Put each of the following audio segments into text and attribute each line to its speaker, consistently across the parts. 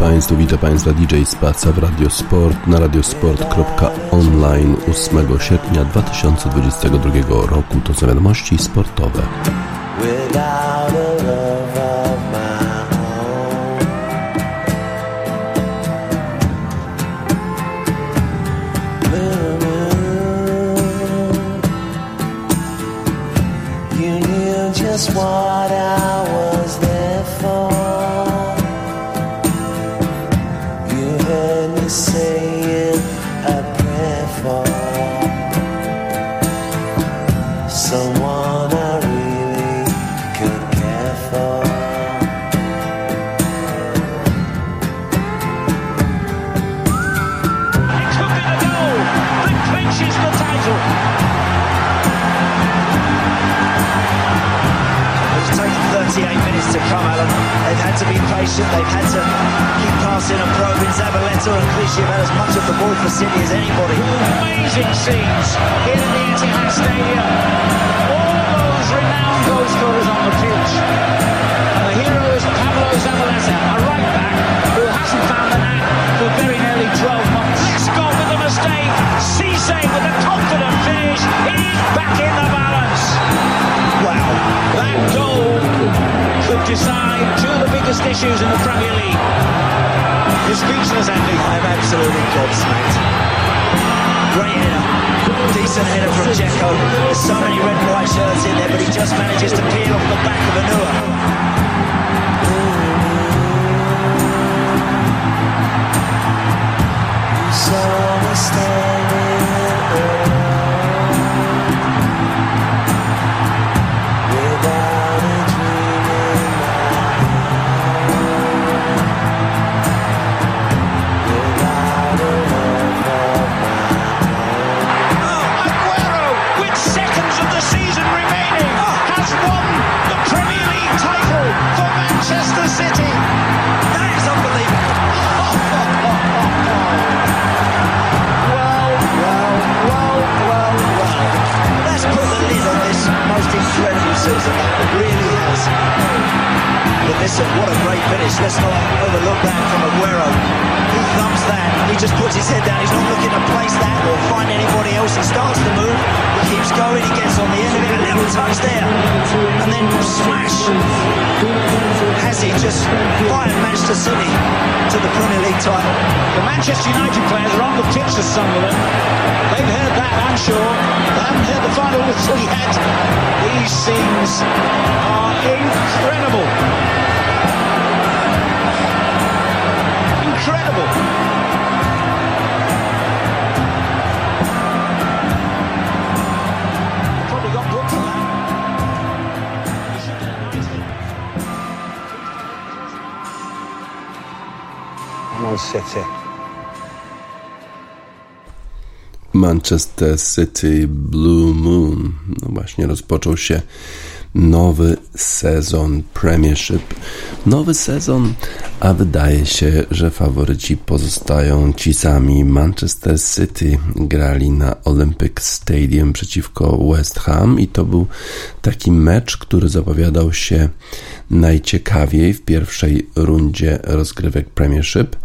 Speaker 1: Państwu, witam Państwa DJ Spaca w Radiosport na radiosport.online 8 sierpnia 2022 roku. To są wiadomości sportowe. just
Speaker 2: and. Zabaleta and Clichy have had as much of the ball for City as anybody.
Speaker 3: Amazing scenes here in the Etihad Stadium. All those renowned goal scorers on the pitch. The hero is Pablo Zabaleta, a right back who hasn't found the net for very nearly 12 months. Scott with a mistake. Cisse with a confident finish. He's back in the balance. Wow, that goal could decide two of the biggest issues in the Premier League. You're speechless, Andy.
Speaker 2: I'm absolutely gobsmacked. Great header. Decent header from Dzeko. There's so many
Speaker 3: Manchester City
Speaker 1: Blue Moon. No właśnie, rozpoczął się nowy sezon Premiership. Nowy sezon, a wydaje się, że faworyci pozostają ci sami. Manchester City grali na Olympic Stadium przeciwko West Ham i to był taki mecz, który zapowiadał się najciekawiej w pierwszej rundzie rozgrywek Premiership.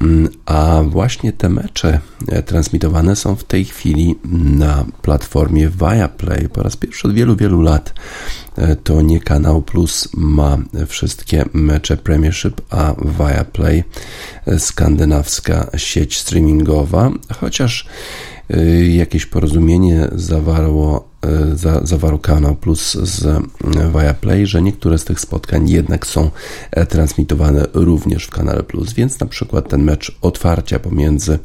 Speaker 1: Mm, A właśnie te mecze e, transmitowane są w tej chwili na platformie Viaplay. Po raz pierwszy od wielu, wielu lat e, to nie Kanał Plus ma wszystkie mecze Premiership, a Viaplay e, skandynawska sieć streamingowa, chociaż jakieś porozumienie zawarło, e, za, zawarł Kanał Plus z e, Viaplay, że niektóre z tych spotkań jednak są e, transmitowane również w Kanale Plus, więc na przykład ten mecz otwarcia pomiędzy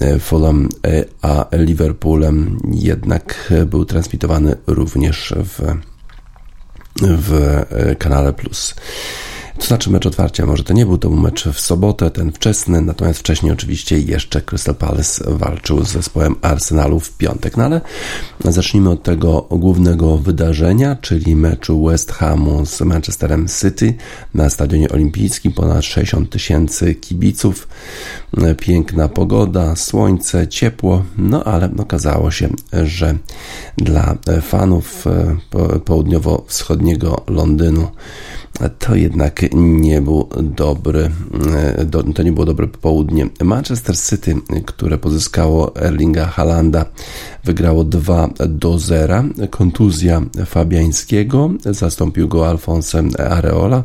Speaker 1: e, Fulham e, a Liverpoolem jednak był transmitowany również w w kanale Plus. To znaczy mecz otwarcia, może to nie był, to był mecz w sobotę, ten wczesny, natomiast wcześniej oczywiście jeszcze Crystal Palace walczył z zespołem Arsenalu w piątek. No ale zacznijmy od tego głównego wydarzenia, czyli meczu West Hamu z Manchesterem City na Stadionie Olimpijskim. Ponad 60 tysięcy kibiców, piękna pogoda, słońce, ciepło, no ale okazało się, że dla fanów e, po- południowo-wschodniego Londynu to jednak nie był dobry, e, to nie było dobre popołudnie. Manchester City, które pozyskało Erlinga Halanda, wygrało 2 do 0. Kontuzja Fabiańskiego, zastąpił go Alfonsem Areola.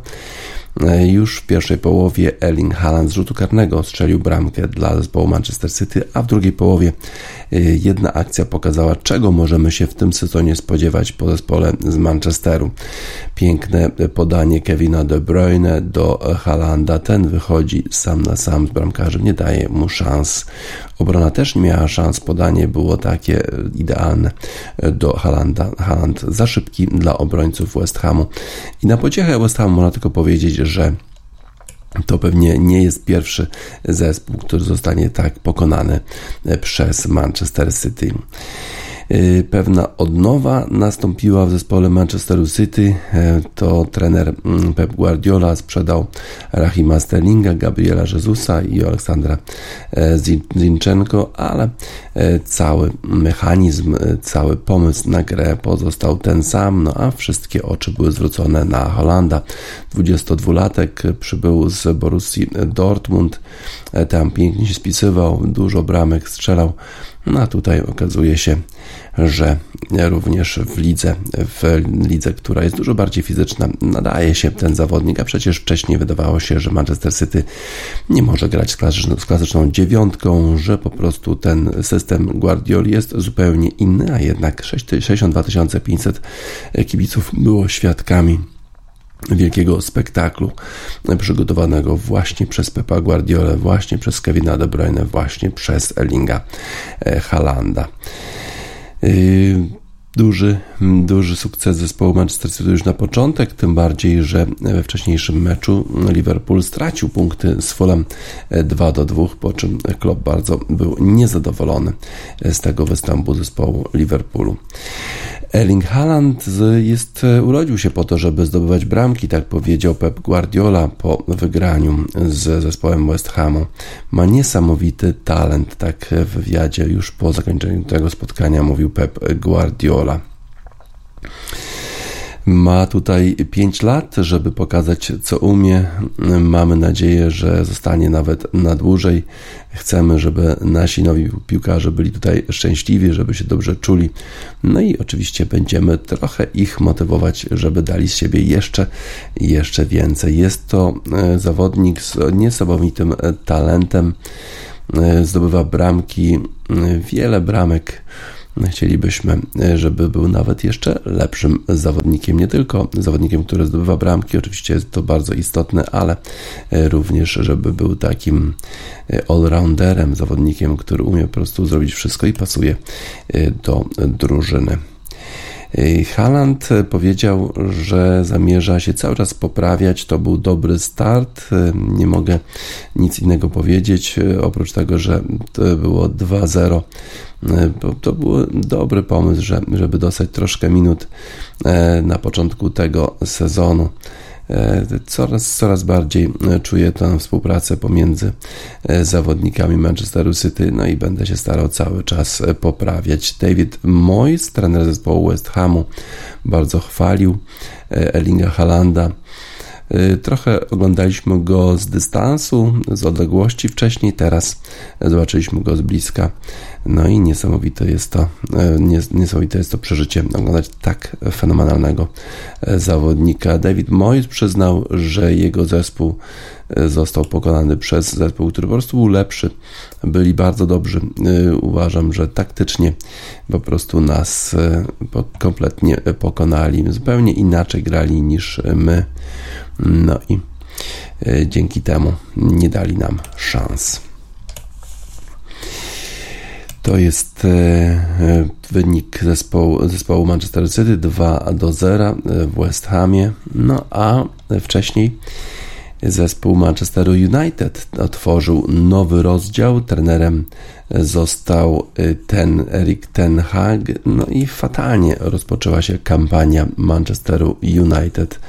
Speaker 1: E, już w pierwszej połowie Erling Haaland z rzutu karnego strzelił bramkę dla zespołu Manchester City, a w drugiej połowie jedna akcja pokazała, czego możemy się w tym sezonie spodziewać po zespole z Manchesteru. Piękne podanie Kevina De Bruyne do Halanda. Ten wychodzi sam na sam z bramkarzem, nie daje mu szans. Obrona też nie miała szans, podanie było takie idealne do Halanda. Haland za szybki dla obrońców West Hamu. I na pociechę West Hamu można tylko powiedzieć, że to pewnie nie jest pierwszy zespół, który zostanie tak pokonany przez Manchester City. Y, pewna odnowa nastąpiła w zespole Manchesteru City. Y, to trener mm, Pep Guardiola sprzedał Rahima Sterlinga, Gabriela Jezusa i Aleksandra y, Zinchenko, ale cały mechanizm, cały pomysł na grę pozostał ten sam, no a wszystkie oczy były zwrócone na Holanda. 22-latek przybył z Borussii Dortmund, tam pięknie się spisywał, dużo bramek strzelał, no a tutaj okazuje się, że również w lidze, w lidze, która jest dużo bardziej fizyczna, nadaje się ten zawodnik, a przecież wcześniej wydawało się, że Manchester City nie może grać z klasyczną, z klasyczną dziewiątką, że po prostu ten system Guardioli jest zupełnie inny, a jednak 62 500 kibiców było świadkami wielkiego spektaklu przygotowanego właśnie przez Pepa Guardiola, właśnie przez Kevina De Bruyne, właśnie przez Erlinga e, Halanda. Duży, duży sukces zespołu Manchester City już na początek, tym bardziej, że we wcześniejszym meczu Liverpool stracił punkty z Fulham 2 do 2, po czym Klopp bardzo był niezadowolony z tego występu zespołu Liverpoolu. Erling Haaland jest, e, urodził się po to, żeby zdobywać bramki, tak powiedział Pep Guardiola po wygraniu z zespołem West Hamu. Ma niesamowity talent, tak w wywiadzie już po zakończeniu tego spotkania mówił Pep Guardiola. Ma tutaj 5 lat, żeby pokazać, co umie. Mamy nadzieję, że zostanie nawet na dłużej. Chcemy, żeby nasi nowi piłkarze byli tutaj szczęśliwi, żeby się dobrze czuli. No i oczywiście będziemy trochę ich motywować, żeby dali z siebie jeszcze, jeszcze więcej. Jest to e, zawodnik z niesamowitym e, talentem. E, zdobywa bramki, wiele bramek Chcielibyśmy, e, żeby był nawet jeszcze lepszym zawodnikiem, nie tylko zawodnikiem, który zdobywa bramki, oczywiście jest to bardzo istotne, ale e, również, żeby był takim e, allrounderem, zawodnikiem, który umie po prostu zrobić wszystko i pasuje do drużyny. Haland powiedział, że zamierza się cały czas poprawiać. To był dobry start. Nie mogę nic innego powiedzieć, oprócz tego, że to było 2-0 to był dobry pomysł, żeby dostać troszkę minut e, na początku tego sezonu. E, coraz, coraz bardziej czuję tę współpracę pomiędzy e, zawodnikami Manchesteru City, no i będę się starał cały czas poprawiać. David Moyes, trener zespołu West Hamu, bardzo chwalił Erlinga Halanda trochę oglądaliśmy go z dystansu, z odległości wcześniej, teraz zobaczyliśmy go z bliska. No i niesamowite jest to, y, niesamowite jest to przeżycie oglądać tak fenomenalnego y, zawodnika. David Moyes przyznał, że jego zespół został pokonany przez zespół, który po prostu był lepszy. Byli bardzo dobrzy. Uważam, że taktycznie po prostu nas kompletnie pokonali. Zupełnie inaczej grali niż my. No i e, dzięki temu nie dali nam szans. To jest e, e, wynik zespołu, zespołu Manchester City 2 do 0 w West Hamie. No a wcześniej Zespół Manchesteru United otworzył nowy rozdział. Trenerem został ten Erik Ten Hag. No i fatalnie rozpoczęła się kampania Manchesteru United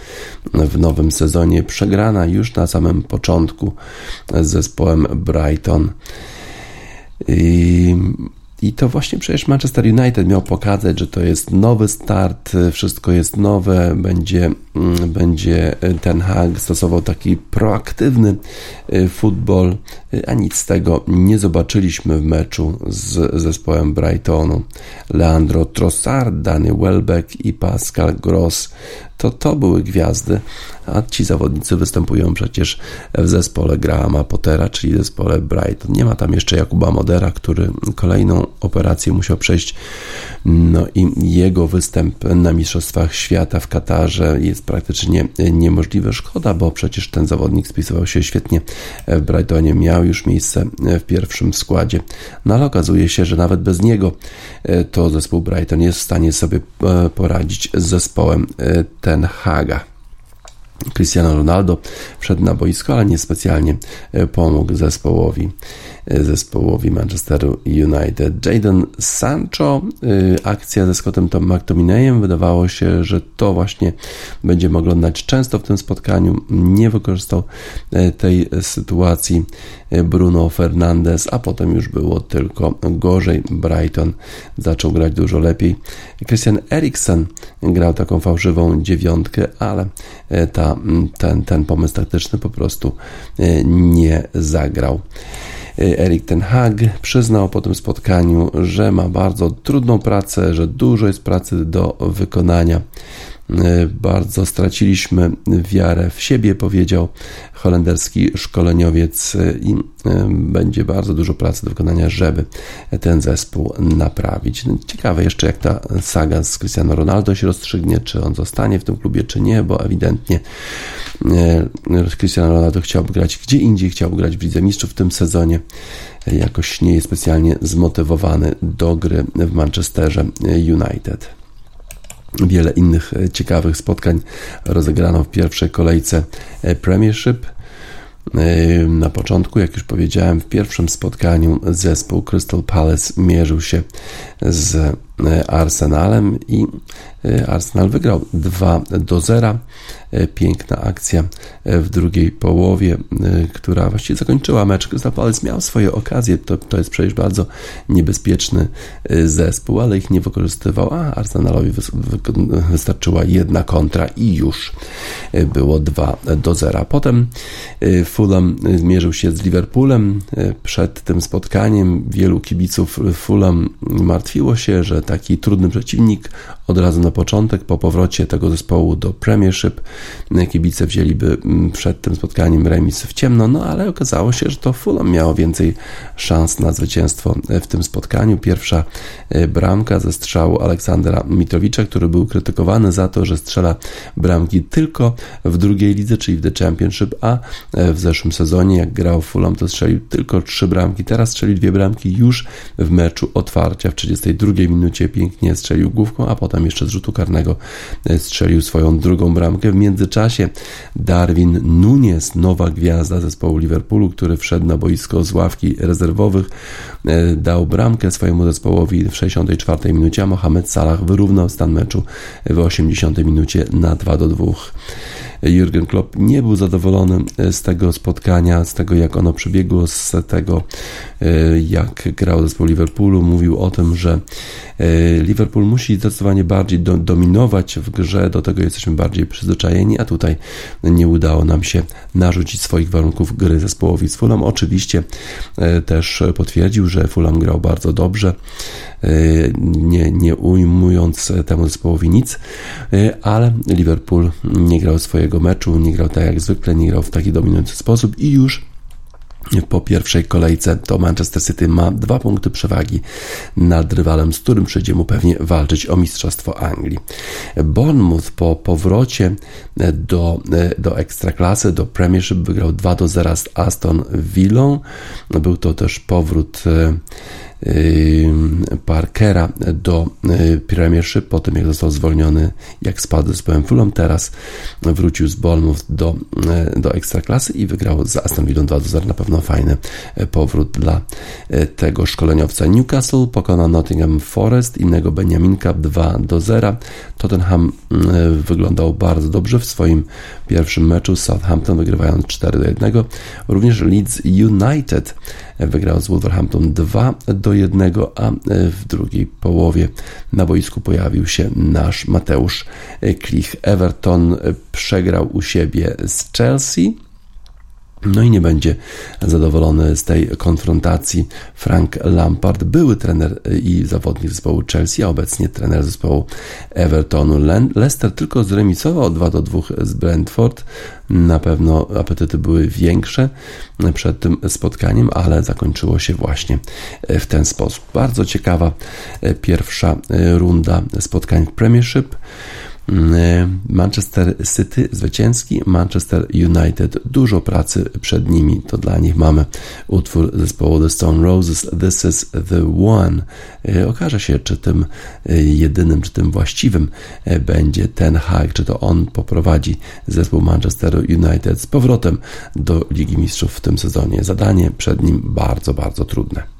Speaker 1: w nowym sezonie. Przegrana już na samym początku z zespołem Brighton. I to właśnie przecież Manchester United miał pokazać, że to jest nowy start, wszystko jest nowe, będzie, mm, będzie Ten Hag stosował taki proaktywny futbol, a nic z tego nie zobaczyliśmy w meczu z zespołem Brightonu. Leandro Trossard, Danny Welbeck i Pascal Gross to to były gwiazdy, a ci zawodnicy występują przecież w zespole Grahama Pottera, czyli zespole Brighton. Nie ma tam jeszcze Jakuba Modera, który kolejną operację musiał przejść. No i jego występ na Mistrzostwach Świata w Katarze jest praktycznie niemożliwy. Szkoda, bo przecież ten zawodnik spisywał się świetnie w Brightonie, miał już miejsce w pierwszym składzie. No ale okazuje się, że nawet bez niego to zespół Brighton jest w stanie sobie e, poradzić z zespołem e, Ten Haga. Cristiano Ronaldo wszedł na boisko, ale niespecjalnie e, pomógł zespołowi, zespołowi Manchesteru United. Jadon Sancho, e, akcja ze Scottem McTominayem, wydawało się, że to właśnie będziemy oglądać często w tym spotkaniu. Nie wykorzystał tej sytuacji Bruno Fernandes, a potem już było tylko gorzej. Brighton zaczął grać dużo lepiej. Christian Eriksen grał taką fałszywą dziewiątkę, ale ta, ten, ten pomysł taktyczny po prostu nie zagrał. Erik Ten Hag przyznał po tym spotkaniu, że ma bardzo trudną pracę, że dużo jest pracy do wykonania. E, bardzo straciliśmy wiarę w siebie, powiedział holenderski szkoleniowiec e, i e, będzie bardzo dużo pracy do wykonania, żeby ten zespół naprawić. No, ciekawe jeszcze, jak ta saga z Cristiano Ronaldo się rozstrzygnie, czy on zostanie w tym klubie, czy nie, bo ewidentnie Cristiano Ronaldo chciałby grać gdzie indziej, chciałby grać w Lidze Mistrzów w tym sezonie jakoś nie jest specjalnie zmotywowany do gry w Manchesterze United. Wiele innych e, ciekawych spotkań rozegrano w pierwszej kolejce e, Premiership. E, na początku, jak już powiedziałem, w pierwszym spotkaniu zespół Crystal Palace mierzył się z Arsenalem i Arsenal wygrał 2 do 0. E, piękna akcja e, w drugiej połowie, e, która właściwie zakończyła mecz. Crystal Palace miał swoje okazje, to, to jest przecież bardzo niebezpieczny zespół, ale ich nie wykorzystywał, a Arsenalowi wystarczyła jedna kontra i już było 2 do 0. Potem Fulham zmierzył się z Liverpoolem. Przed tym spotkaniem wielu kibiców Fulham martwiło się, że taki trudny przeciwnik od razu na początek, po powrocie tego zespołu do Premiership, kibice wzięliby mm, przed tym spotkaniem remis w ciemno, no ale okazało się, że to Fulham miało więcej szans na zwycięstwo w tym spotkaniu. Pierwsza e, bramka ze strzału Aleksandra Mitrowicza, który był krytykowany za to, że strzela bramki tylko w drugiej lidze, czyli w The Championship, a e, w zeszłym sezonie, jak grał Fulham, to strzelił tylko trzy bramki. Teraz strzelił dwie bramki już w meczu otwarcia w 32 minucie. Pięknie strzelił główką, a potem jeszcze z rzutu karnego e, strzelił swoją drugą bramkę. W międzyczasie Darwin Nunes, nowa gwiazda zespołu Liverpoolu, który wszedł na boisko z ławki rezerwowych, e, dał bramkę swojemu zespołowi w 64 minucie, a Mohamed Salah wyrównał stan meczu w 80 minucie na 2 do 2. Jurgen Klopp nie był zadowolony e, z tego spotkania, z tego jak ono przebiegło, z tego e, jak grał zespół Liverpoolu. Mówił o tym, że e, Liverpool musi zdecydowanie bardziej do, dominować w grze, do tego jesteśmy bardziej przyzwyczajeni, a tutaj nie udało nam się narzucić swoich warunków gry zespołowi z Fulham. Oczywiście też potwierdził, że Fulham grał bardzo dobrze, nie, nie ujmując temu zespołowi nic, ale Liverpool nie grał swojego meczu, nie grał tak jak zwykle, nie grał w taki dominujący sposób i już po pierwszej kolejce to Manchester City ma dwa punkty przewagi nad rywalem, z którym przyjdzie mu pewnie walczyć o Mistrzostwo Anglii. Bournemouth po powrocie do, do Ekstraklasy, do Premiership wygrał 2 do 0 z Aston Villą. Był to też powrót Parkera do Premiership po tym jak został zwolniony, jak spadł z zespołem Fulham. Teraz wrócił z Bournemouth do, do Ekstraklasy i wygrał z Aston Villa 2 do 0. Na pewno fajny powrót dla tego szkoleniowca. Newcastle pokona Nottingham Forest, innego Beniaminka 2 do 0. Tottenham wyglądał bardzo dobrze w swoim pierwszym meczu Southampton, wygrywając 4 do 1. Również Leeds United wygrał z Wolverhampton 2 do 1, a w drugiej połowie na boisku pojawił się nasz Mateusz Klich. Everton przegrał u siebie z Chelsea. No i nie będzie zadowolony z tej konfrontacji Frank Lampard, były trener i zawodnik zespołu Chelsea, a obecnie trener zespołu Evertonu. Leicester tylko zremisował 2 do 2 z Brentford. Na pewno apetyty były większe przed tym spotkaniem, ale zakończyło się właśnie w ten sposób. Bardzo ciekawa pierwsza runda spotkań w Premiership. Manchester City zwycięski, Manchester United dużo pracy przed nimi. To dla nich mamy utwór zespołu The Stone Roses This is the One. Okaże się, czy tym jedynym, czy tym właściwym będzie ten hak, czy to on poprowadzi zespół Manchesteru United z powrotem do Ligi Mistrzów w tym sezonie. Zadanie przed nim bardzo, bardzo trudne.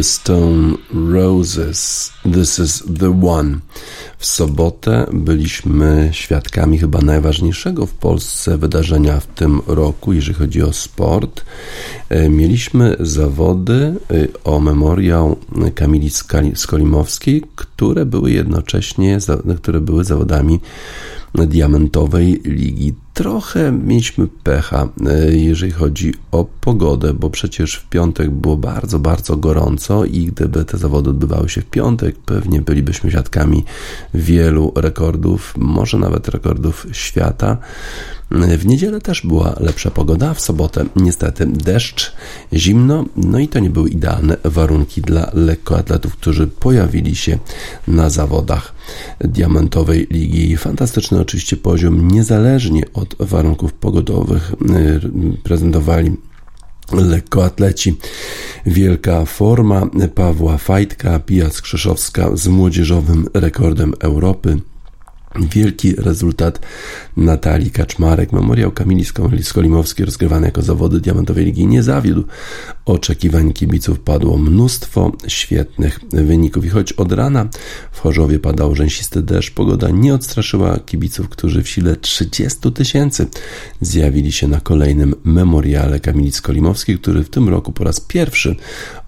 Speaker 4: The
Speaker 1: Stone Roses. This is the one. W sobotę byliśmy świadkami chyba najważniejszego w Polsce wydarzenia w tym roku, jeżeli chodzi o sport. E, mieliśmy zawody e, o memoriał Kamili Skolimowskiej, które były jednocześnie, które były zawodami diamentowej ligi. Trochę mieliśmy pecha, e, jeżeli chodzi o pogodę, bo przecież w piątek było bardzo, bardzo gorąco i gdyby te zawody odbywały się w piątek, pewnie bylibyśmy świadkami wielu rekordów, może nawet rekordów świata. W niedzielę też była lepsza pogoda, w sobotę niestety deszcz, zimno, no i to nie były idealne warunki dla lekkoatletów, którzy pojawili się na zawodach diamentowej ligi. Fantastyczny oczywiście poziom, niezależnie od warunków pogodowych, y, prezentowali lekkoatleci. Wielka forma Pawła Fajtka, Pija Skrzyszowska z młodzieżowym rekordem Europy. Wielki rezultat Natalii Kaczmarek. Memoriał Kamili Skolimowskiej rozgrywany jako zawody Diamentowej Ligi nie zawiódł. Oczekiwań kibiców padło mnóstwo świetnych wyników. I choć od rana w Chorzowie padał rzęsisty deszcz, pogoda nie odstraszyła kibiców, którzy w sile 30 tysięcy zjawili się na kolejnym memoriale Kamili Skolimowskiej, który w tym roku po raz pierwszy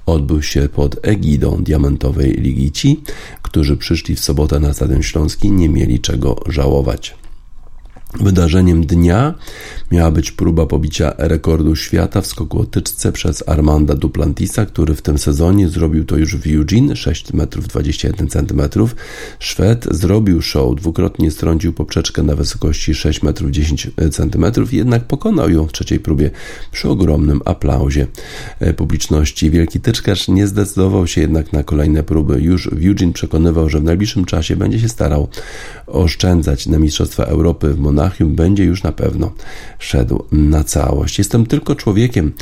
Speaker 1: odbył się pod egidą Diamentowej Ligi. Ci, którzy przyszli w sobotę na Stadion Śląski, nie mieli czego żałować. Wydarzeniem dnia miała być próba pobicia rekordu świata w skoku o tyczce przez Armanda Duplantisa, który w tym sezonie zrobił to już w Eugene 6 metrów 21 cm. Szwed zrobił show, dwukrotnie strącił poprzeczkę na wysokości 6 metrów 10 cm, jednak pokonał ją w trzeciej próbie przy ogromnym aplauzie e, publiczności. Wielki tyczkarz nie zdecydował się jednak na kolejne próby. Już w Eugene przekonywał, że w najbliższym czasie będzie się starał oszczędzać na Mistrzostwa Europy w Monachium, będzie już na pewno szedł na całość. Jestem tylko człowiekiem.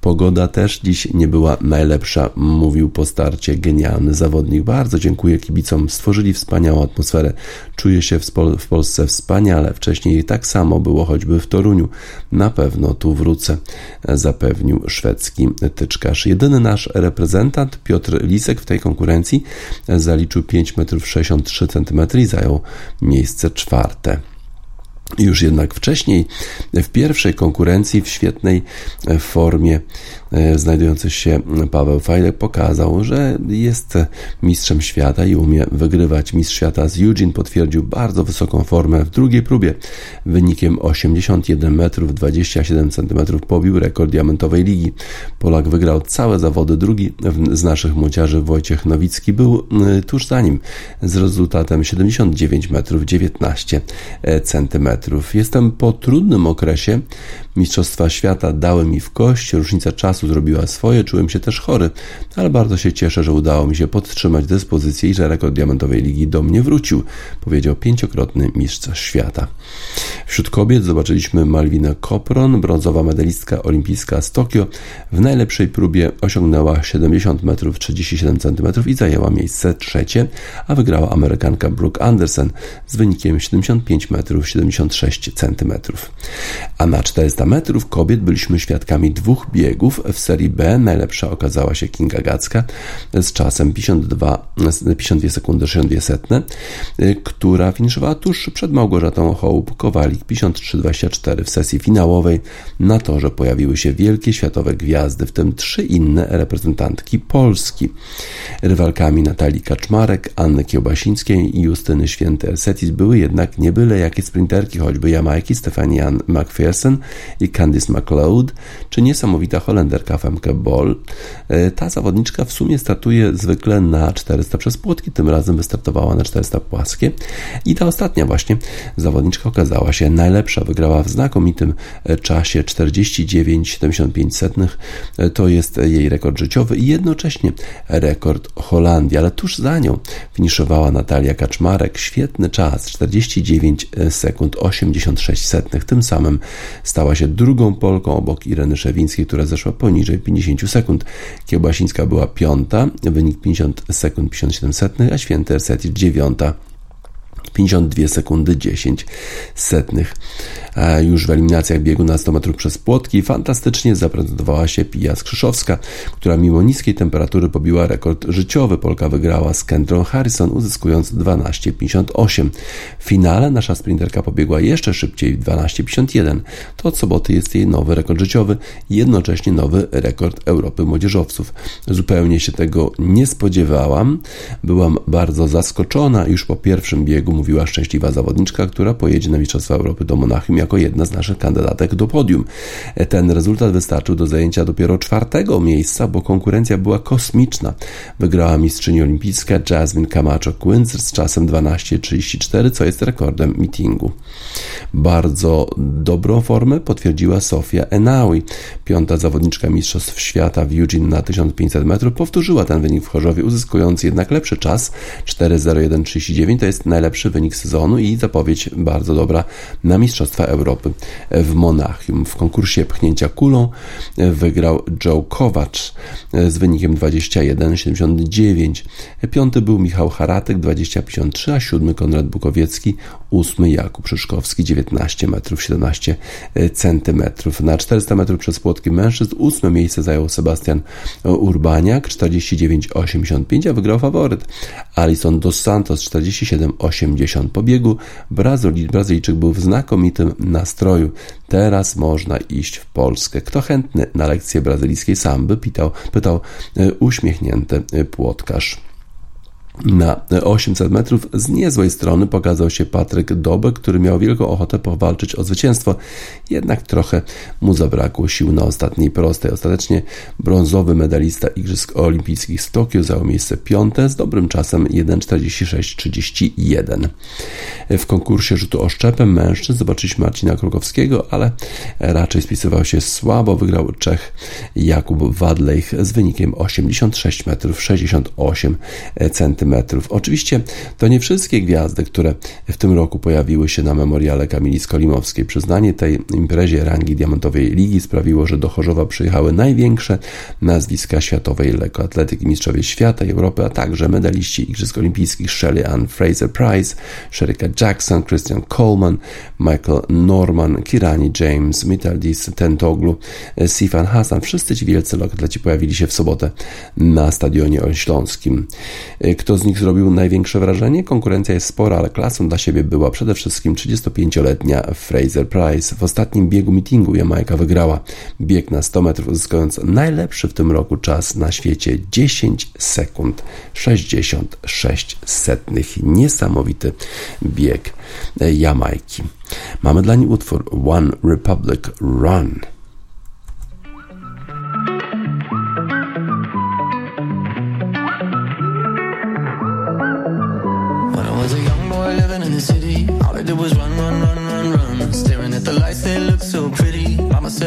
Speaker 1: Pogoda też dziś nie była najlepsza, mówił po starcie genialny zawodnik. Bardzo dziękuję kibicom, stworzyli wspaniałą atmosferę. Czuję się w, w Polsce wspaniale. Wcześniej tak samo było choćby w Toruniu. Na pewno tu wrócę, zapewnił szwedzki tyczkarz. Jedyny nasz reprezentant Piotr Lisek w tej konkurencji zaliczył 5 metrów 63 cm i zajął miejsce czwarte. Już jednak wcześniej, w pierwszej konkurencji, w świetnej formie, E, znajdujący się Paweł Fajlek pokazał, że jest mistrzem świata i umie wygrywać. Mistrz świata z Eugene potwierdził bardzo wysoką formę w drugiej próbie. Wynikiem 81 metrów 27 cm pobił rekord diamentowej ligi. Polak wygrał całe zawody. Drugi z naszych młodziarzy Wojciech Nowicki był e, tuż za nim z rezultatem 79 metrów 19 e, cm. Jestem po trudnym okresie. Mistrzostwa świata dały mi w kość. Różnica czasu zrobiła swoje, czułem się też chory, ale bardzo się cieszę, że udało mi się podtrzymać dyspozycję i że rekord Diamentowej Ligi do mnie wrócił, powiedział pięciokrotny mistrz świata. Wśród kobiet zobaczyliśmy Malwinę Kopron, brązowa medalistka olimpijska z Tokio. W najlepszej próbie osiągnęła 70 metrów 37 cm i zajęła miejsce trzecie, a wygrała Amerykanka Brooke Anderson z wynikiem 75 metrów 76 cm. A na 400 metrów kobiet byliśmy świadkami dwóch biegów w serii B najlepsza okazała się Kinga Gacka z czasem 52, 52 sekundy 62 setne, y, która finiszowała tuż przed Małgorzatą Hołb-Kowalik 53-24 w sesji finałowej. Na torze pojawiły się wielkie światowe gwiazdy, w tym trzy inne reprezentantki Polski. Rywalkami Natalii Kaczmarek, Anny Kiełbasińskiej i Justyny Święty-Ersetis były jednak nie byle jakie sprinterki, choćby Jamajki Stefanie Ann McPherson i Candice McLeod, czy niesamowita Holenderka Femke Ball. E, ta zawodniczka w sumie startuje zwykle na 400 przez płotki, tym razem wystartowała na 400 płaskie. I ta ostatnia właśnie zawodniczka okazała się najlepsza, wygrała w znakomitym e, czasie 49,75 e, to jest jej rekord życiowy i jednocześnie rekord Holandii, ale tuż za nią finiszowała Natalia Kaczmarek, świetny czas 49 sekund 86 setnych, tym samym stała się drugą Polką obok Ireny Szewińskiej, która zeszła poniżej 50 sekund. Kiełbasińska była piąta, wynik 50 sekund 57 setnych, a Święty Ersetic dziewiąta 52 sekundy 10 setnych. E, Już w eliminacjach biegu na 100 metrów przez płotki fantastycznie zaprezentowała się Pija Skrzyszowska, która mimo niskiej temperatury pobiła rekord życiowy. Polka wygrała z Kendrą Harrison, uzyskując 12,58. W finale nasza sprinterka pobiegła jeszcze szybciej, 12,51. To od soboty jest jej nowy rekord życiowy jednocześnie nowy rekord Europy młodzieżowców. Zupełnie się tego nie spodziewałam. Byłam bardzo zaskoczona. Już po pierwszym biegu mówiła szczęśliwa zawodniczka, która pojedzie na Mistrzostwa Europy do Monachium jako jedna z naszych kandydatek do podium. Ten rezultat wystarczył do zajęcia dopiero czwartego miejsca, bo konkurencja była kosmiczna. Wygrała mistrzyni olimpijska Jasmine Camacho Quincy z czasem 12.34, co jest rekordem meetingu. Bardzo dobrą formę potwierdziła Sofia Enaui. Piąta zawodniczka Mistrzostw Świata w Eugene na 1500 metrów powtórzyła ten wynik w Chorzowie, uzyskując jednak lepszy czas 4.01.39. To jest najlepszy wynik sezonu i zapowiedź bardzo dobra na Mistrzostwa Europy w Monachium. W konkursie pchnięcia kulą wygrał Joe Kowacz z wynikiem 21.79. Piąty był Michał Haratek 20.53, a siódmy Konrad Bukowiecki, ósmy Jakub Szyszkowski 19 metrów 17 centymetrów. Na 400 metrów przez płotki mężczyzn ósme miejsce zajął Sebastian Urbaniak 49,85, a wygrał faworyt Alison dos Santos 47,80 po biegu. Brazylijczyk był w znakomitym nastroju. Teraz można iść w Polskę. Kto chętny na lekcję brazylijskiej samby? Pytał, pytał uśmiechnięty płotkarz. Na 800 metrów z niezłej strony pokazał się Patryk Dobek, który miał wielką ochotę powalczyć o zwycięstwo, jednak trochę mu zabrakło sił na ostatniej prostej. Ostatecznie brązowy medalista Igrzysk Olimpijskich z Tokio zajął miejsce piąte z dobrym czasem 1.46.31. W konkursie rzutu oszczepem mężczyzn zobaczyliśmy Marcina Krukowskiego, ale raczej spisywał się słabo. Wygrał Czech Jakub Wadlejch z wynikiem 86 metrów 68 cm. Oczywiście to nie wszystkie gwiazdy, które w tym roku pojawiły się na memoriale Kamili Skolimowskiej. Przyznanie tej imprezie rangi diamentowej ligi sprawiło, że do Chorzowa przyjechały największe nazwiska światowej lekkoatletyki, mistrzowie świata i Europy, a także medaliści Igrzysk Olimpijskich Shelley Ann Fraser-Price, Sherika Jackson, Christian Coleman, Michael Norman, Kirani James, Mitaldis Tentoglu, Sifan Hassan. Wszyscy ci wielcy lekkoatleci pojawili się w sobotę na stadionie Śląskim. Kto z nich zrobił największe wrażenie? Konkurencja jest spora, ale klasą dla siebie była przede wszystkim 35-letnia Fraser Price. W ostatnim biegu meetingu Jamajka wygrała bieg na 100 metrów, uzyskując najlepszy w tym roku czas na świecie 10 sekund 66 setnych. Niesamowity bieg Jamajki. Mamy dla niej utwór One Republic Run.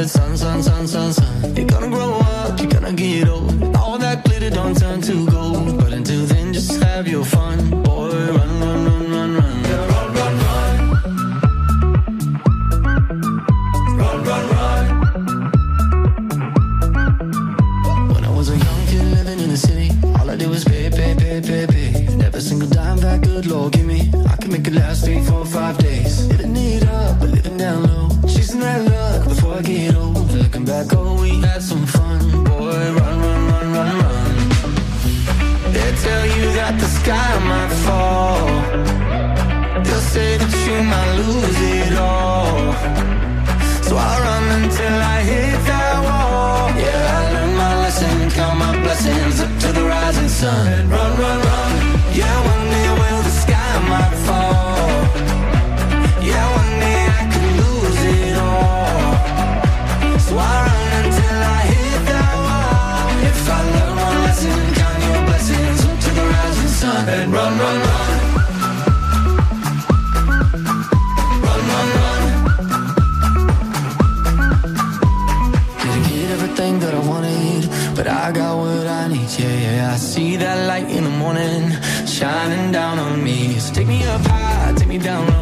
Speaker 4: sun, sun, sun, sun, sun. Sun. Morning shining down on me. So take me up high, take me down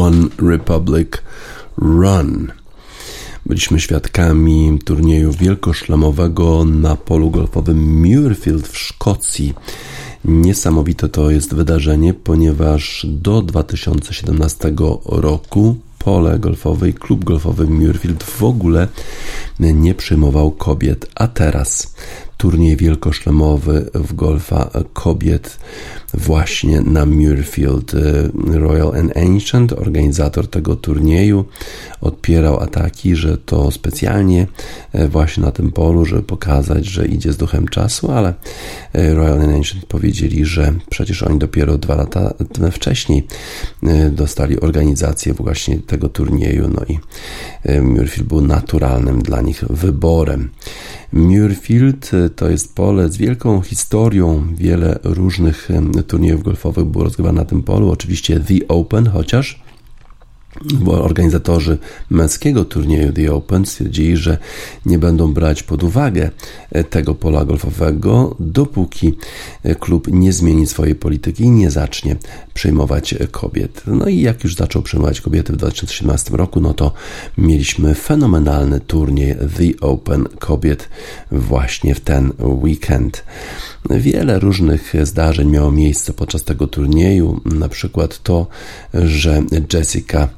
Speaker 4: One
Speaker 1: Republic Run. Byliśmy świadkami turnieju wielkoszlemowego na polu golfowym Muirfield w Szkocji. Niesamowite to jest wydarzenie, ponieważ do 2017 roku pole golfowe i klub golfowy Muirfield w ogóle nie przyjmował kobiet, a teraz turniej wielkoszlemowy w golfa kobiet właśnie na Muirfield. Royal and Ancient, organizator tego turnieju, odpierał ataki, że to specjalnie właśnie na tym polu, żeby pokazać, że idzie z duchem czasu, ale Royal and Ancient powiedzieli, że przecież oni dopiero dwa lata wcześniej dostali organizację właśnie tego turnieju, no i Muirfield był naturalnym dla nich wyborem. Muirfield to jest pole z wielką historią. Wiele różnych turniejów golfowych było rozgrywane na tym polu. Oczywiście The Open, chociaż bo organizatorzy męskiego turnieju The Open stwierdzili, że nie będą brać pod uwagę tego pola golfowego, dopóki klub nie zmieni swojej polityki i nie zacznie przyjmować kobiet. No i jak już zaczął przyjmować kobiety w 2017 roku, no to mieliśmy fenomenalny turniej The Open kobiet właśnie w ten weekend. Wiele różnych zdarzeń miało miejsce podczas tego turnieju, na przykład to, że Jessica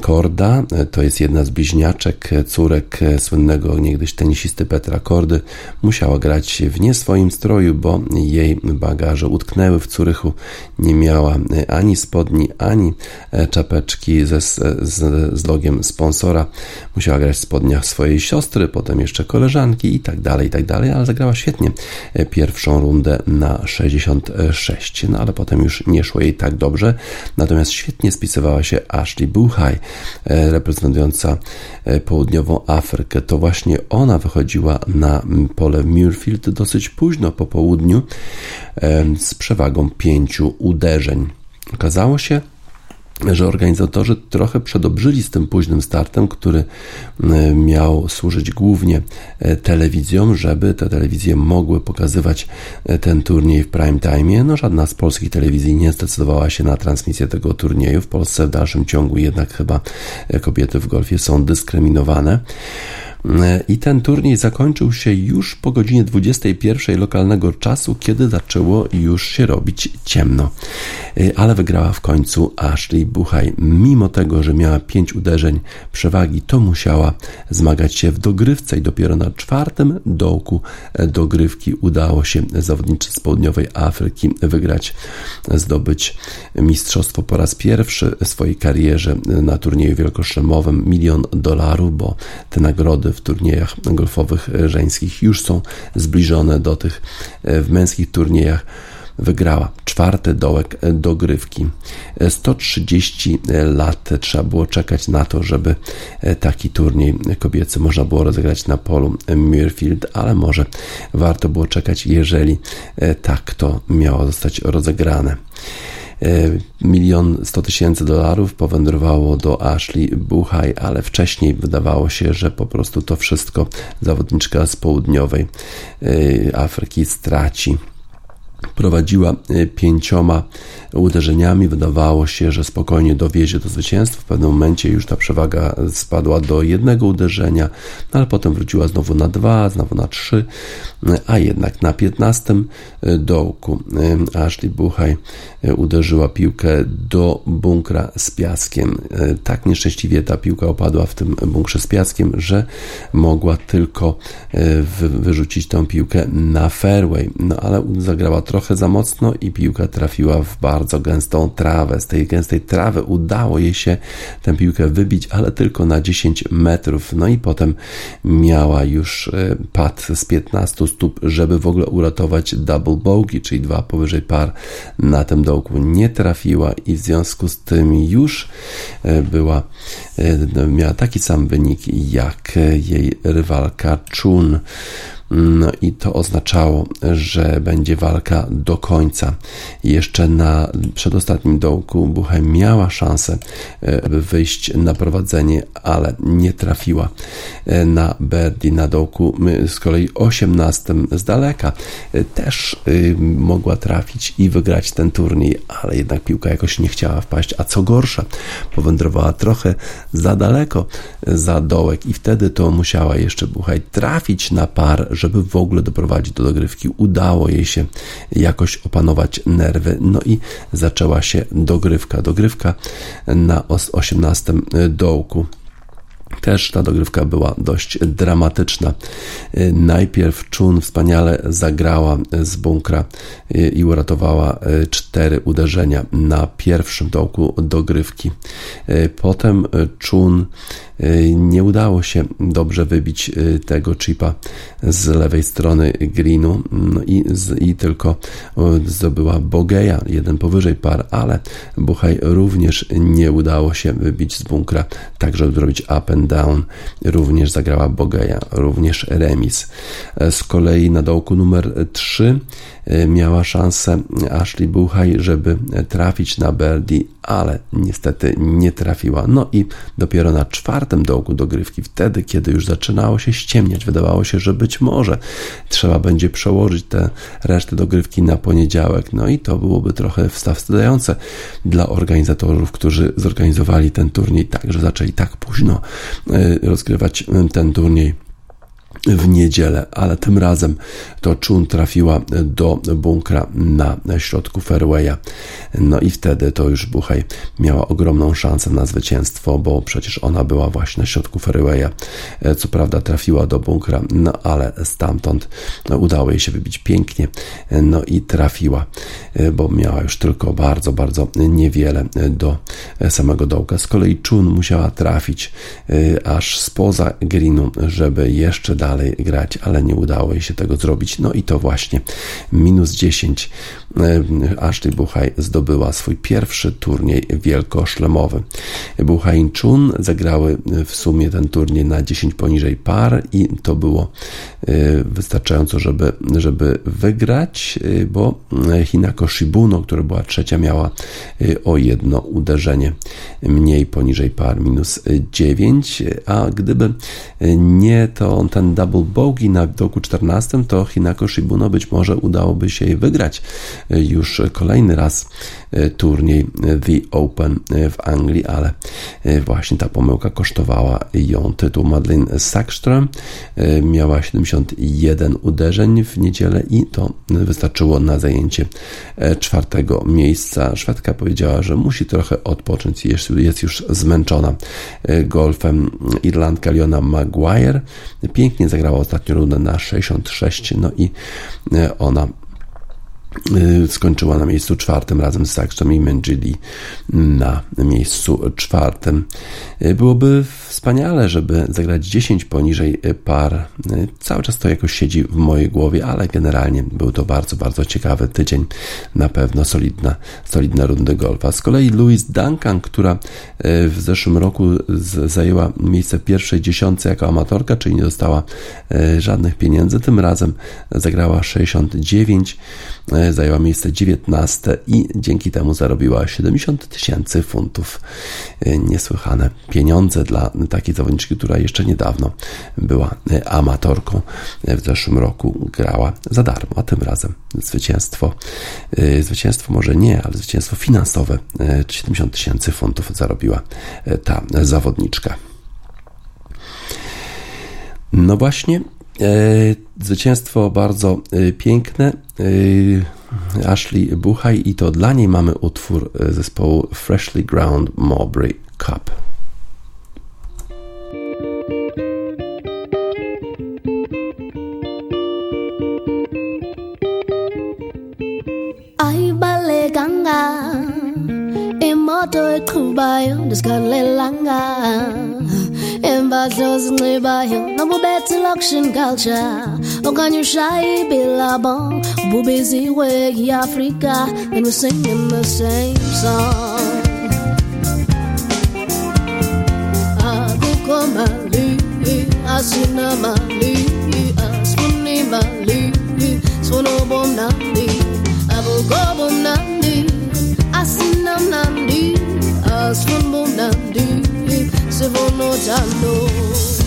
Speaker 1: Korda, to jest jedna z bliźniaczek, córek słynnego niegdyś tenisisty Petra Kordy, musiała grać w nie swoim stroju, bo jej bagaże utknęły w Curychu, nie miała ani spodni, ani czapeczki ze, z, z logiem sponsora, musiała grać w spodniach swojej siostry, potem jeszcze koleżanki i tak dalej, i tak dalej, ale zagrała świetnie pierwszą rundę na 66, no ale potem już nie szło jej tak dobrze, natomiast świetnie spisywała się aż Ashley Buchaj, reprezentująca południową Afrykę. To właśnie ona wychodziła na pole Muirfield dosyć późno po południu z przewagą pięciu uderzeń. Okazało się, że organizatorzy trochę przedobrzyli z tym późnym startem, który miał służyć głównie telewizjom, żeby te telewizje mogły pokazywać ten turniej w prime time. No, żadna z polskich telewizji nie zdecydowała się na transmisję tego turnieju. W Polsce w dalszym ciągu jednak chyba kobiety w golfie są dyskryminowane. I ten turniej zakończył się już po godzinie 21 lokalnego czasu, kiedy zaczęło już się robić ciemno. Ale wygrała w końcu Ashley Buchaj. Mimo tego, że miała 5 uderzeń przewagi, to musiała zmagać się w dogrywce i dopiero na czwartym dołku dogrywki udało się zawodniczy z południowej Afryki wygrać, zdobyć mistrzostwo po raz pierwszy w swojej karierze na turnieju wielkoszlemowym milion dolarów, bo te nagrody w turniejach golfowych żeńskich już są zbliżone do tych w męskich turniejach. Wygrała czwarty dołek dogrywki. 130 lat trzeba było czekać na to, żeby taki turniej kobiecy można było rozegrać na polu Muirfield, ale może warto było czekać, jeżeli tak to miało zostać rozegrane milion sto tysięcy dolarów powędrowało do Ashley Buchaj, ale wcześniej wydawało się, że po prostu to wszystko zawodniczka z południowej Afryki straci prowadziła pięcioma uderzeniami. Wydawało się, że spokojnie dowiezie do zwycięstwa. W pewnym momencie już ta przewaga spadła do jednego uderzenia, no ale potem wróciła znowu na dwa, znowu na trzy, a jednak na piętnastym dołku Ashley Buchaj uderzyła piłkę do bunkra z piaskiem. Tak nieszczęśliwie ta piłka opadła w tym bunkrze z piaskiem, że mogła tylko wyrzucić tę piłkę na fairway. No ale zagrała trochę za mocno i piłka trafiła w bardzo gęstą trawę. Z tej gęstej trawy udało jej się tę piłkę wybić, ale tylko na 10 metrów. No i potem miała już e, pad z 15 stóp, żeby w ogóle uratować double bogey, czyli dwa powyżej par na tym dołku. Nie trafiła i w związku z tym już e, była, e, miała taki sam wynik jak jej rywalka Chun. No i to oznaczało, że będzie walka do końca. Jeszcze na przedostatnim dołku Buchheim miała szansę, e, wyjść na prowadzenie, ale nie trafiła e, na Berdi na dołku. Z kolei 18 z daleka e, też mogła trafić i wygrać ten turniej, ale jednak piłka jakoś nie chciała wpaść, a co gorsza, powędrowała trochę za daleko za dołek i wtedy to musiała jeszcze Buchaj trafić na par, żeby w ogóle doprowadzić do dogrywki. Udało jej się jakoś opanować nerwy, no i zaczęła się dogrywka. Dogrywka na 18 dołku. Też ta dogrywka była dość dramatyczna. Najpierw Chun wspaniale zagrała z bunkra i uratowała cztery uderzenia na pierwszym dołku dogrywki. Potem Chun nie udało się dobrze wybić y, tego chipa z lewej strony greenu no i, i tylko zdobyła Bogeja, jeden powyżej par, ale Buchaj również nie udało się wybić z bunkra, tak żeby zrobić up and down. Również zagrała Bogeja, również remis. E, z kolei na dołku numer 3 e, miała szansę Ashley Buchaj, żeby trafić na birdie, ale niestety nie trafiła. No i dopiero na czwartym dołku dogrywki, wtedy, kiedy już zaczynało się ściemniać, wydawało się, że być może trzeba będzie przełożyć te reszty dogrywki na poniedziałek. No i to byłoby trochę wstawstające dla organizatorów, którzy zorganizowali ten turniej tak, że zaczęli tak późno y, rozgrywać y, ten turniej w niedzielę, ale tym razem to Chun trafiła do bunkra na środku fairwaya. No i wtedy to już Buchaj miała ogromną szansę na zwycięstwo, bo przecież ona była właśnie na środku fairwaya. Co prawda trafiła do bunkra, no ale stamtąd udało jej się wybić pięknie, no i trafiła, bo miała już tylko bardzo, bardzo niewiele do samego dołka. Z kolei Chun musiała trafić aż spoza greenu, żeby jeszcze dalej dalej grać, ale nie udało jej się tego zrobić. No i to właśnie minus 10 e, Ashley Buchaj zdobyła swój pierwszy turniej wielkoszlemowy. Buchaj i Chun zagrały w sumie ten turniej na 10 poniżej par i to było e, wystarczająco, żeby, żeby wygrać, e, bo Hinako Shibuno, która była trzecia, miała o jedno uderzenie mniej poniżej par, minus 9, a gdyby nie to ten double bogey na dołku 14, to Hinako Shibuno być może udałoby się jej wygrać już kolejny raz e, turniej e, The Open e, w Anglii, ale właśnie ta pomyłka kosztowała ją tytuł. Madeleine Sackström miała 71 uderzeń w niedzielę i to wystarczyło na zajęcie czwartego miejsca. Szwedka powiedziała, że musi trochę odpocząć, jest już zmęczona golfem. Irlandka Leona Maguire pięknie zagrała ostatnią rundę na 66, no i ona skończyła na miejscu czwartym razem z Saxon i Mengili na miejscu czwartym. Y, byłoby wspaniale, żeby zagrać 10 poniżej par. Y, cały czas to jakoś siedzi w mojej głowie, ale generalnie był to bardzo, bardzo ciekawy tydzień. Na pewno solidna, solidna runda golfa. Z kolei Louise Duncan, która w zeszłym roku zajęła miejsce pierwszej dziesiątce jako amatorka, czyli nie dostała żadnych pieniędzy, tym razem zagrała 69 zajęła miejsce 19 i dzięki temu zarobiła 70 tysięcy funtów. E, niesłychane pieniądze dla takiej zawodniczki, która jeszcze niedawno była e, amatorką. E, w zeszłym roku grała za darmo, a tym razem zwycięstwo, zwycięstwo może nie, ale zwycięstwo finansowe 70 tysięcy funtów zarobiła ta zawodniczka. No właśnie, E, zwycięstwo bardzo e, piękne. E, Ashley Buchaj i to dla niej mamy utwór zespołu Freshly Ground Mowbray Cup.
Speaker 5: Ganga, emoto ekubayo, deskalelanga. Invasions nearby, no more better action culture. Oh, can you shy be labon? Way Africa, and we're singing the same song. Aguko mali, asuna mali, asuni mali, swono bom nandi, abugo nandi, asina nandi, asun bom nandi se vanno giallo.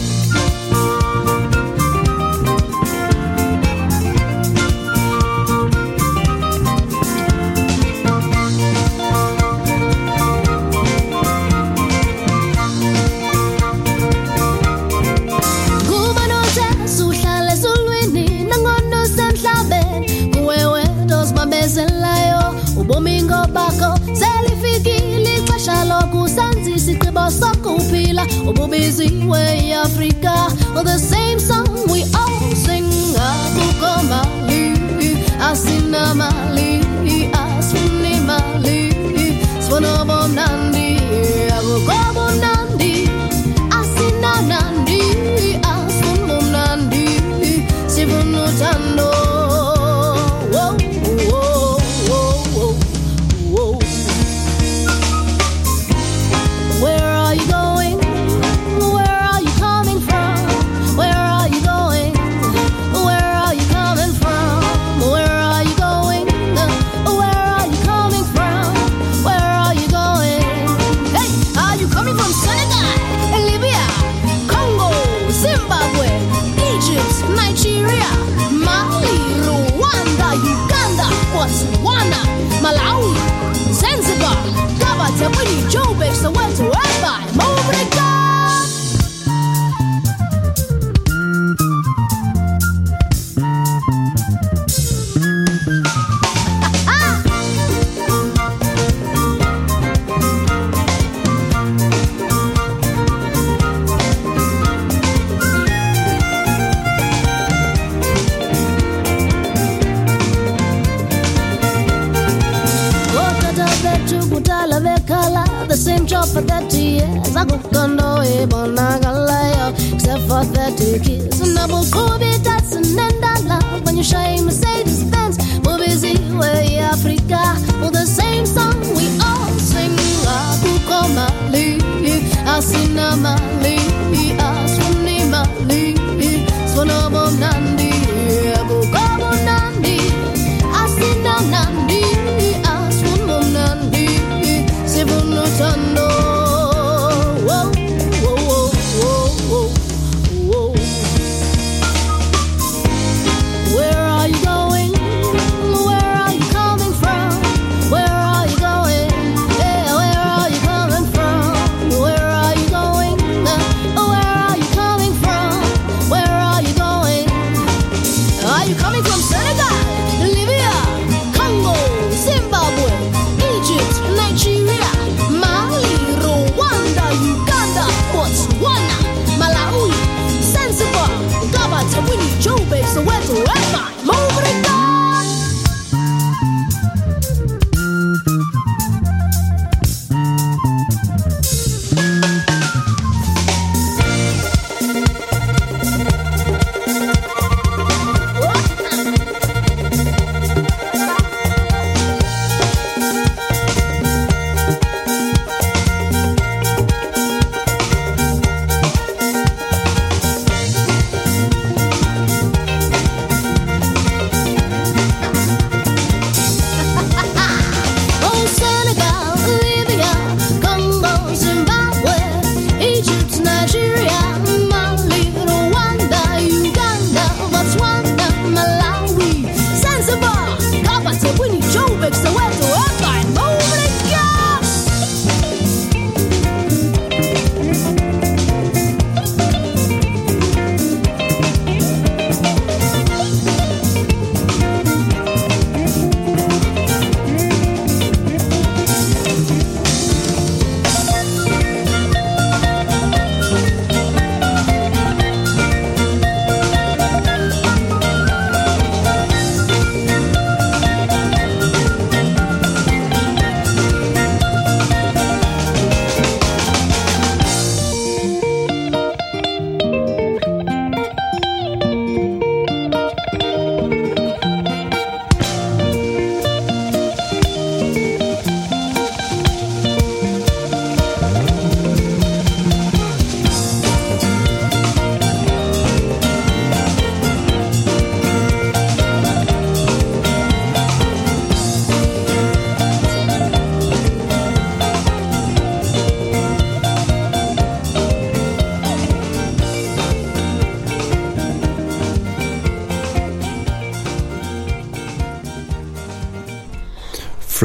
Speaker 5: Ubu busy way Africa, the same.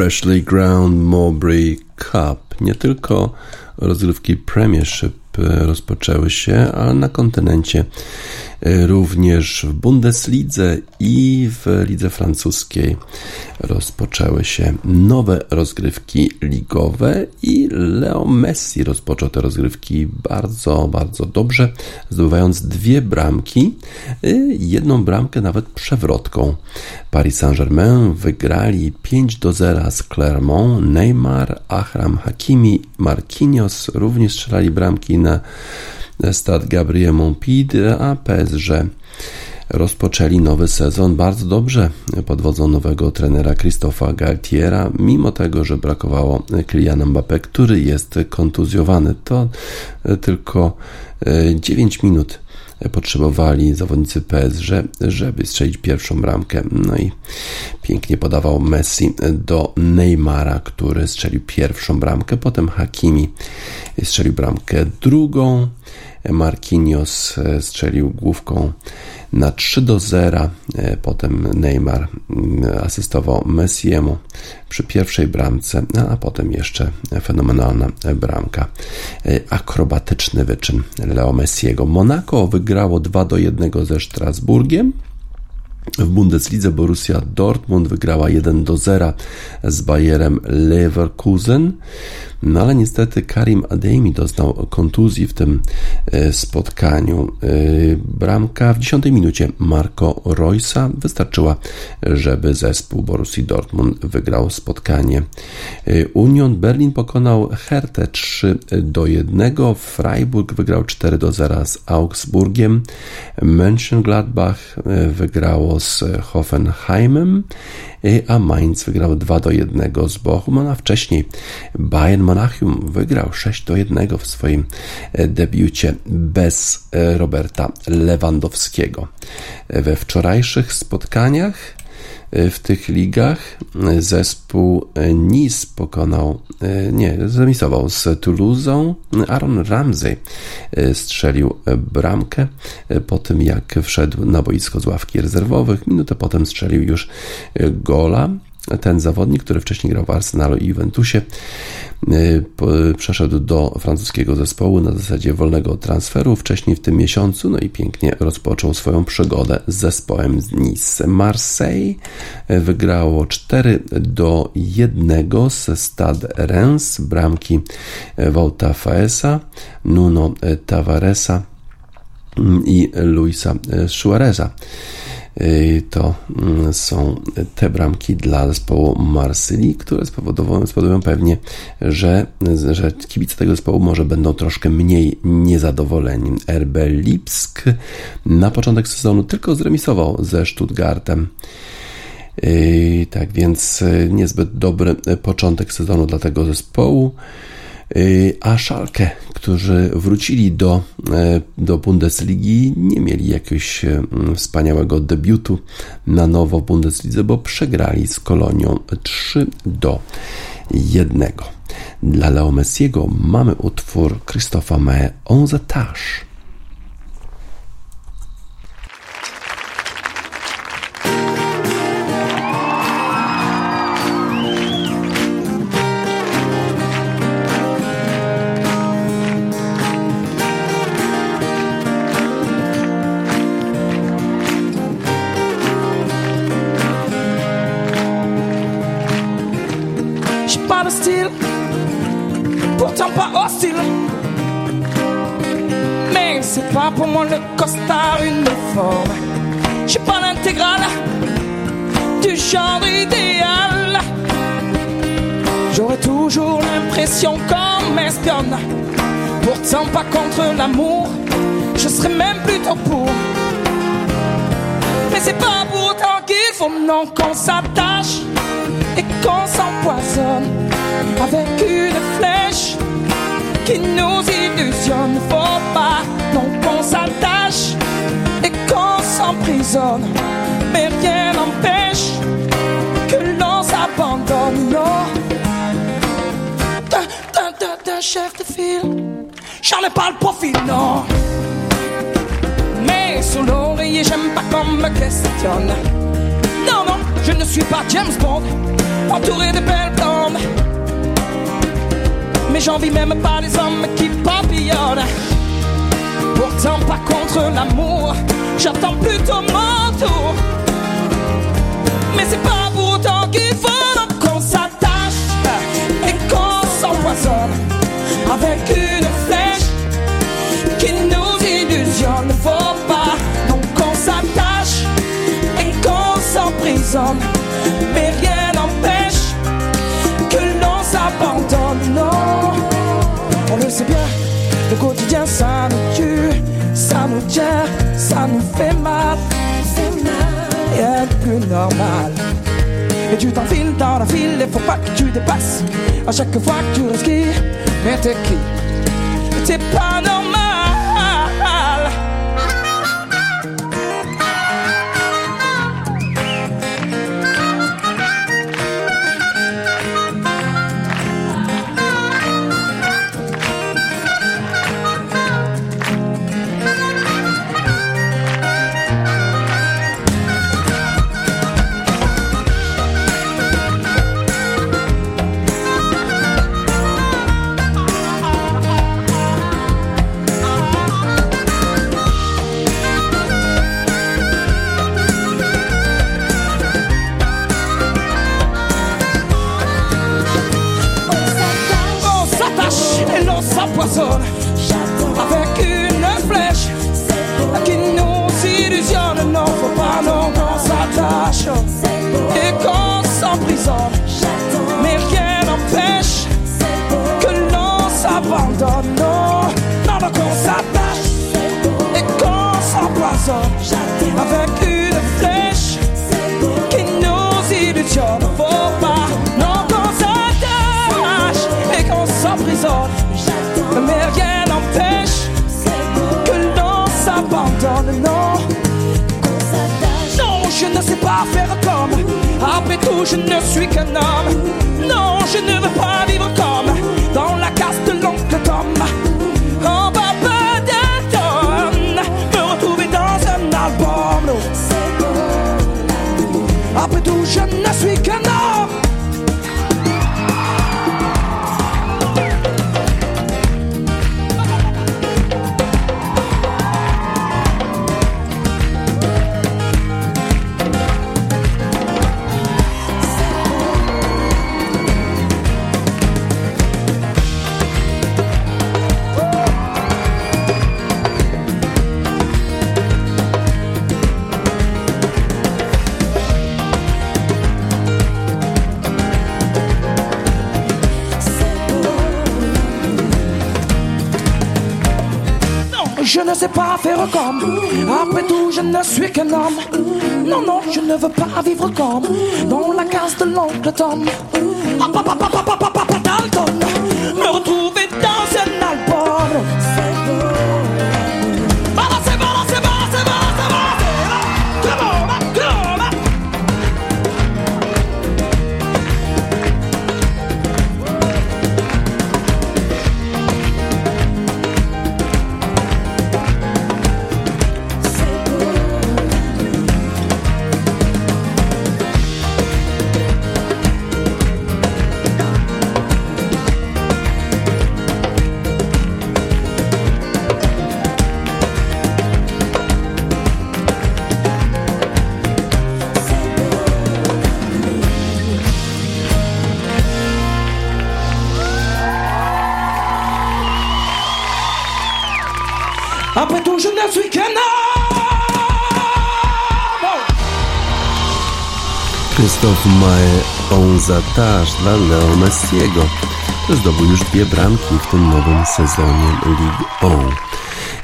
Speaker 1: Freshly Ground Mowbray Cup. Nie tylko rozgrywki Premiership e, rozpoczęły się, ale na kontynencie e, również w Bundeslidze i w lidze francuskiej rozpoczęły się nowe rozgrywki ligowe i Leo Messi rozpoczął te rozgrywki bardzo, bardzo dobrze, zdobywając dwie bramki, jedną bramkę nawet przewrotką. Paris Saint-Germain wygrali 5 do 0 z Clermont, Neymar, Ahram Hakimi, Marquinhos również strzelali bramki na stad Gabriel Montpide, a PSG rozpoczęli nowy sezon bardzo dobrze pod wodzą nowego trenera Christopha Galtiera, mimo tego, że brakowało Kyliana Mbappé, który jest kontuzjowany. To tylko 9 e, minut potrzebowali zawodnicy PSG, żeby strzelić pierwszą bramkę. No i pięknie podawał Messi do Neymara, który strzelił pierwszą bramkę, potem Hakimi strzelił bramkę drugą. Marquinhos strzelił główką na 3 do 0. E, potem Neymar mm, asystował Messiemu przy pierwszej bramce, no, a potem jeszcze fenomenalna bramka. E, akrobatyczny wyczyn Leo Messiego. Monaco wygrało 2 do 1 ze Strasburgiem. W Bundeslidze Borussia Dortmund wygrała 1 do 0 z Bayerem Leverkusen. No ale niestety Karim Adeyemi doznał kontuzji w tym e, spotkaniu. E, bramka w 10 minucie Marco Roysa wystarczyła, żeby zespół Borussii Dortmund wygrał spotkanie. E, Union Berlin pokonał Hertę 3 do 1. Freiburg wygrał 4 do 0 z Augsburgiem. Mönchengladbach wygrało z Hoffenheimem a Mainz wygrał 2 do 1 z Bochum, a wcześniej Bayern Monachium wygrał 6 do 1 w swoim e, debiucie bez e, Roberta Lewandowskiego. We wczorajszych spotkaniach w tych ligach. Zespół Nice pokonał, nie, zremisował z Toulouse. Aaron Ramsey strzelił bramkę po tym, jak wszedł na boisko z ławki rezerwowych. Minutę potem strzelił już gola ten zawodnik, który wcześniej grał w Arsenalu i Juventusie, y, przeszedł do francuskiego zespołu na zasadzie wolnego transferu wcześniej w tym miesiącu, no i pięknie rozpoczął swoją przygodę z zespołem z Nice. Marseille wygrało 4 do 1 ze Stade Reims, bramki Wouta Faesa, Nuno Tavaresa i Luisa Suareza. Y, to mm, są te bramki dla zespołu Marsylii, które spowodują, spowodują pewnie, że, że kibice tego zespołu może będą troszkę mniej niezadowoleni. RB Lipsk na początek sezonu tylko zremisował ze Stuttgartem. Y, tak więc y, niezbyt dobry początek sezonu dla tego zespołu. A Schalke, którzy wrócili do, e, do Bundesligi, nie mieli jakiegoś e, wspaniałego debiutu na nowo w Bundeslidze, bo przegrali z Kolonią 3 do 1. Dla Leo Messiego mamy utwór Christopha Mae On the Touch.
Speaker 6: Pas contre l'amour, je serais même plutôt pour. Mais c'est pas pour autant qu'il faut non qu'on s'attache et qu'on s'empoisonne avec une flèche qui nous illusionne. Faut pas non qu'on s'attache et qu'on s'emprisonne. Mais rien n'empêche que l'on s'abandonne. Non, d'un de file, j'en ai pas le profil, non. Mais sous l'oreiller, j'aime pas qu'on me questionne. Non, non, je ne suis pas James Bond, entouré de belles blondes. Mais j'envie même pas les hommes qui papillonnent. Pourtant pas contre l'amour, j'attends plutôt mon tour. Mais c'est pas pour autant qu'il faut qu'on s'attache et qu'on s'empoisonne avec une Mais rien n'empêche que l'on s'abandonne. Non, on le sait bien, le quotidien ça nous tue, ça nous tient, ça nous fait mal. Rien de plus normal. Et tu t'enfiles dans la file, et faut pas que tu dépasses. À chaque fois que tu respires, mais t'es qui? T'es pas normal. Je ne suis qu'un homme. Je ne sais pas faire comme. Après tout, je ne suis qu'un homme. Non, non, je ne veux pas vivre comme dans la case de l'oncle Tom.
Speaker 1: Own Zataż dla Leo Messiego, który zdobył już dwie bramki w tym nowym sezonie League O.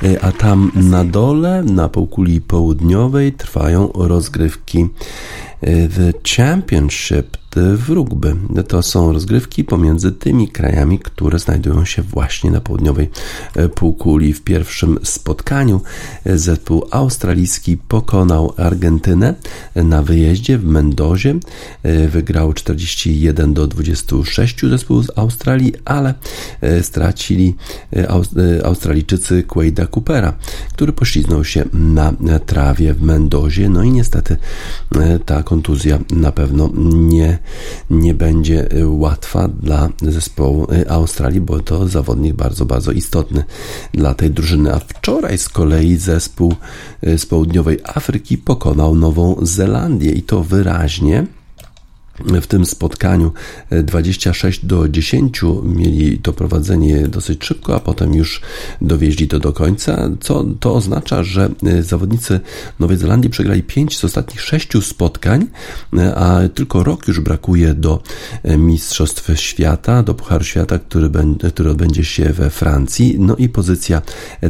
Speaker 1: E, A tam na dole, na półkuli południowej, trwają rozgrywki The Championship, w rugby. To są rozgrywki pomiędzy tymi krajami, które znajdują się właśnie na południowej e, półkuli. W pierwszym spotkaniu zespół australijski pokonał Argentynę na wyjeździe w Mendozie. Wygrał 41 do 26 zespół z Australii, ale stracili Australijczycy Quaida Coopera, który pośliznął się na trawie w Mendozie. No i niestety ta kontuzja na pewno nie, nie będzie łatwa dla zespołu Australii, bo to zawodnik bardzo, bardzo istotny dla tej drużyny. A wczoraj z kolei zespół z południowej Afryki pokonał Nową Zelandię i to wyraźnie w tym spotkaniu 26 do 10 mieli to prowadzenie dosyć szybko, a potem już dowieźli to do końca, co to oznacza, że zawodnicy Nowej Zelandii przegrali 5 z ostatnich 6 spotkań, a tylko rok już brakuje do Mistrzostw Świata, do Pucharu Świata, który, będzie, który odbędzie się we Francji. No i pozycja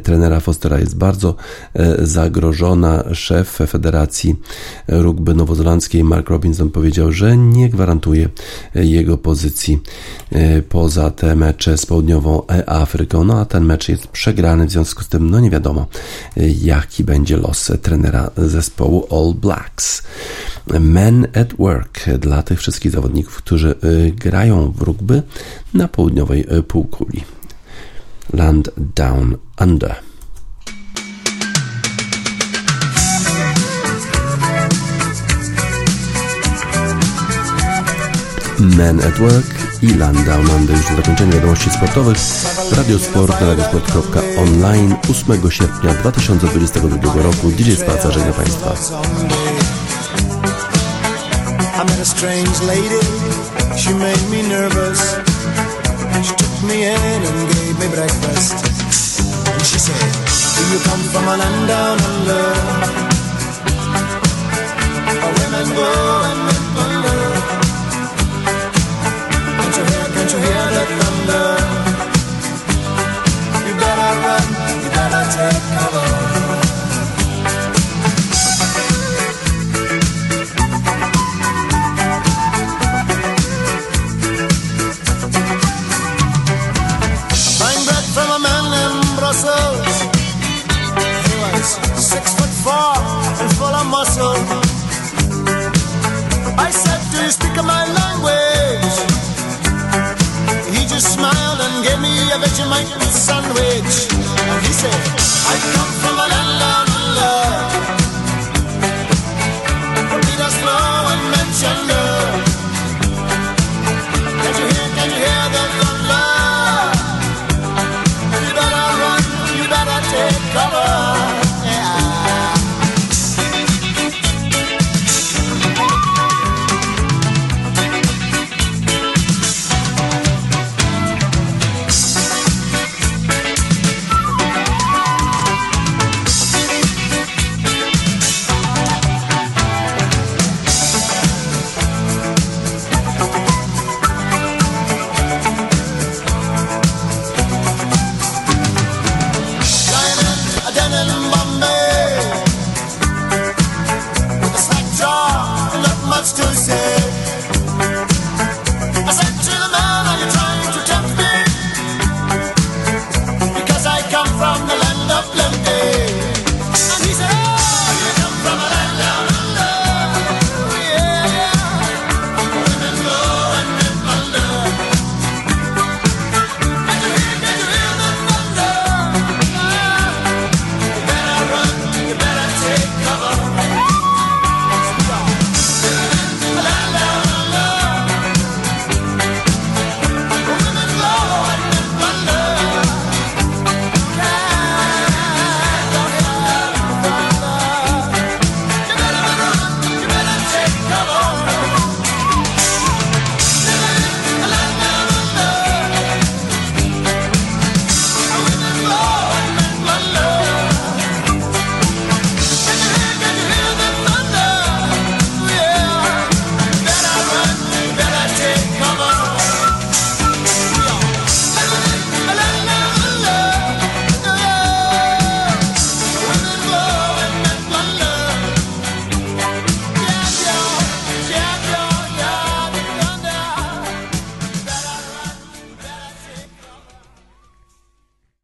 Speaker 1: trenera Fostera jest bardzo zagrożona. Szef Federacji Rugby Nowozelandzkiej Mark Robinson powiedział, że nie nie gwarantuje jego pozycji e, poza te mecze z południową Afryką. No a ten mecz jest przegrany, w związku z tym no nie wiadomo e, jaki będzie los trenera zespołu All Blacks. Men at Work dla tych wszystkich zawodników, którzy e, grają w rugby na południowej półkuli. Land Down Under. Men at Work i Landau Monday. Już na zakończenie wiadomości sportowych. Radio Sport na radiosport.online 8 sierpnia 2022 roku. DJ Spaca żegna Państwa. Where go and muscle. I said, Do you speak my language? Just smiled and gave me a Vegemite sandwich. And he said, I come from a land down under. From Peter's Flow and Manchester. Can you hear, can you hear the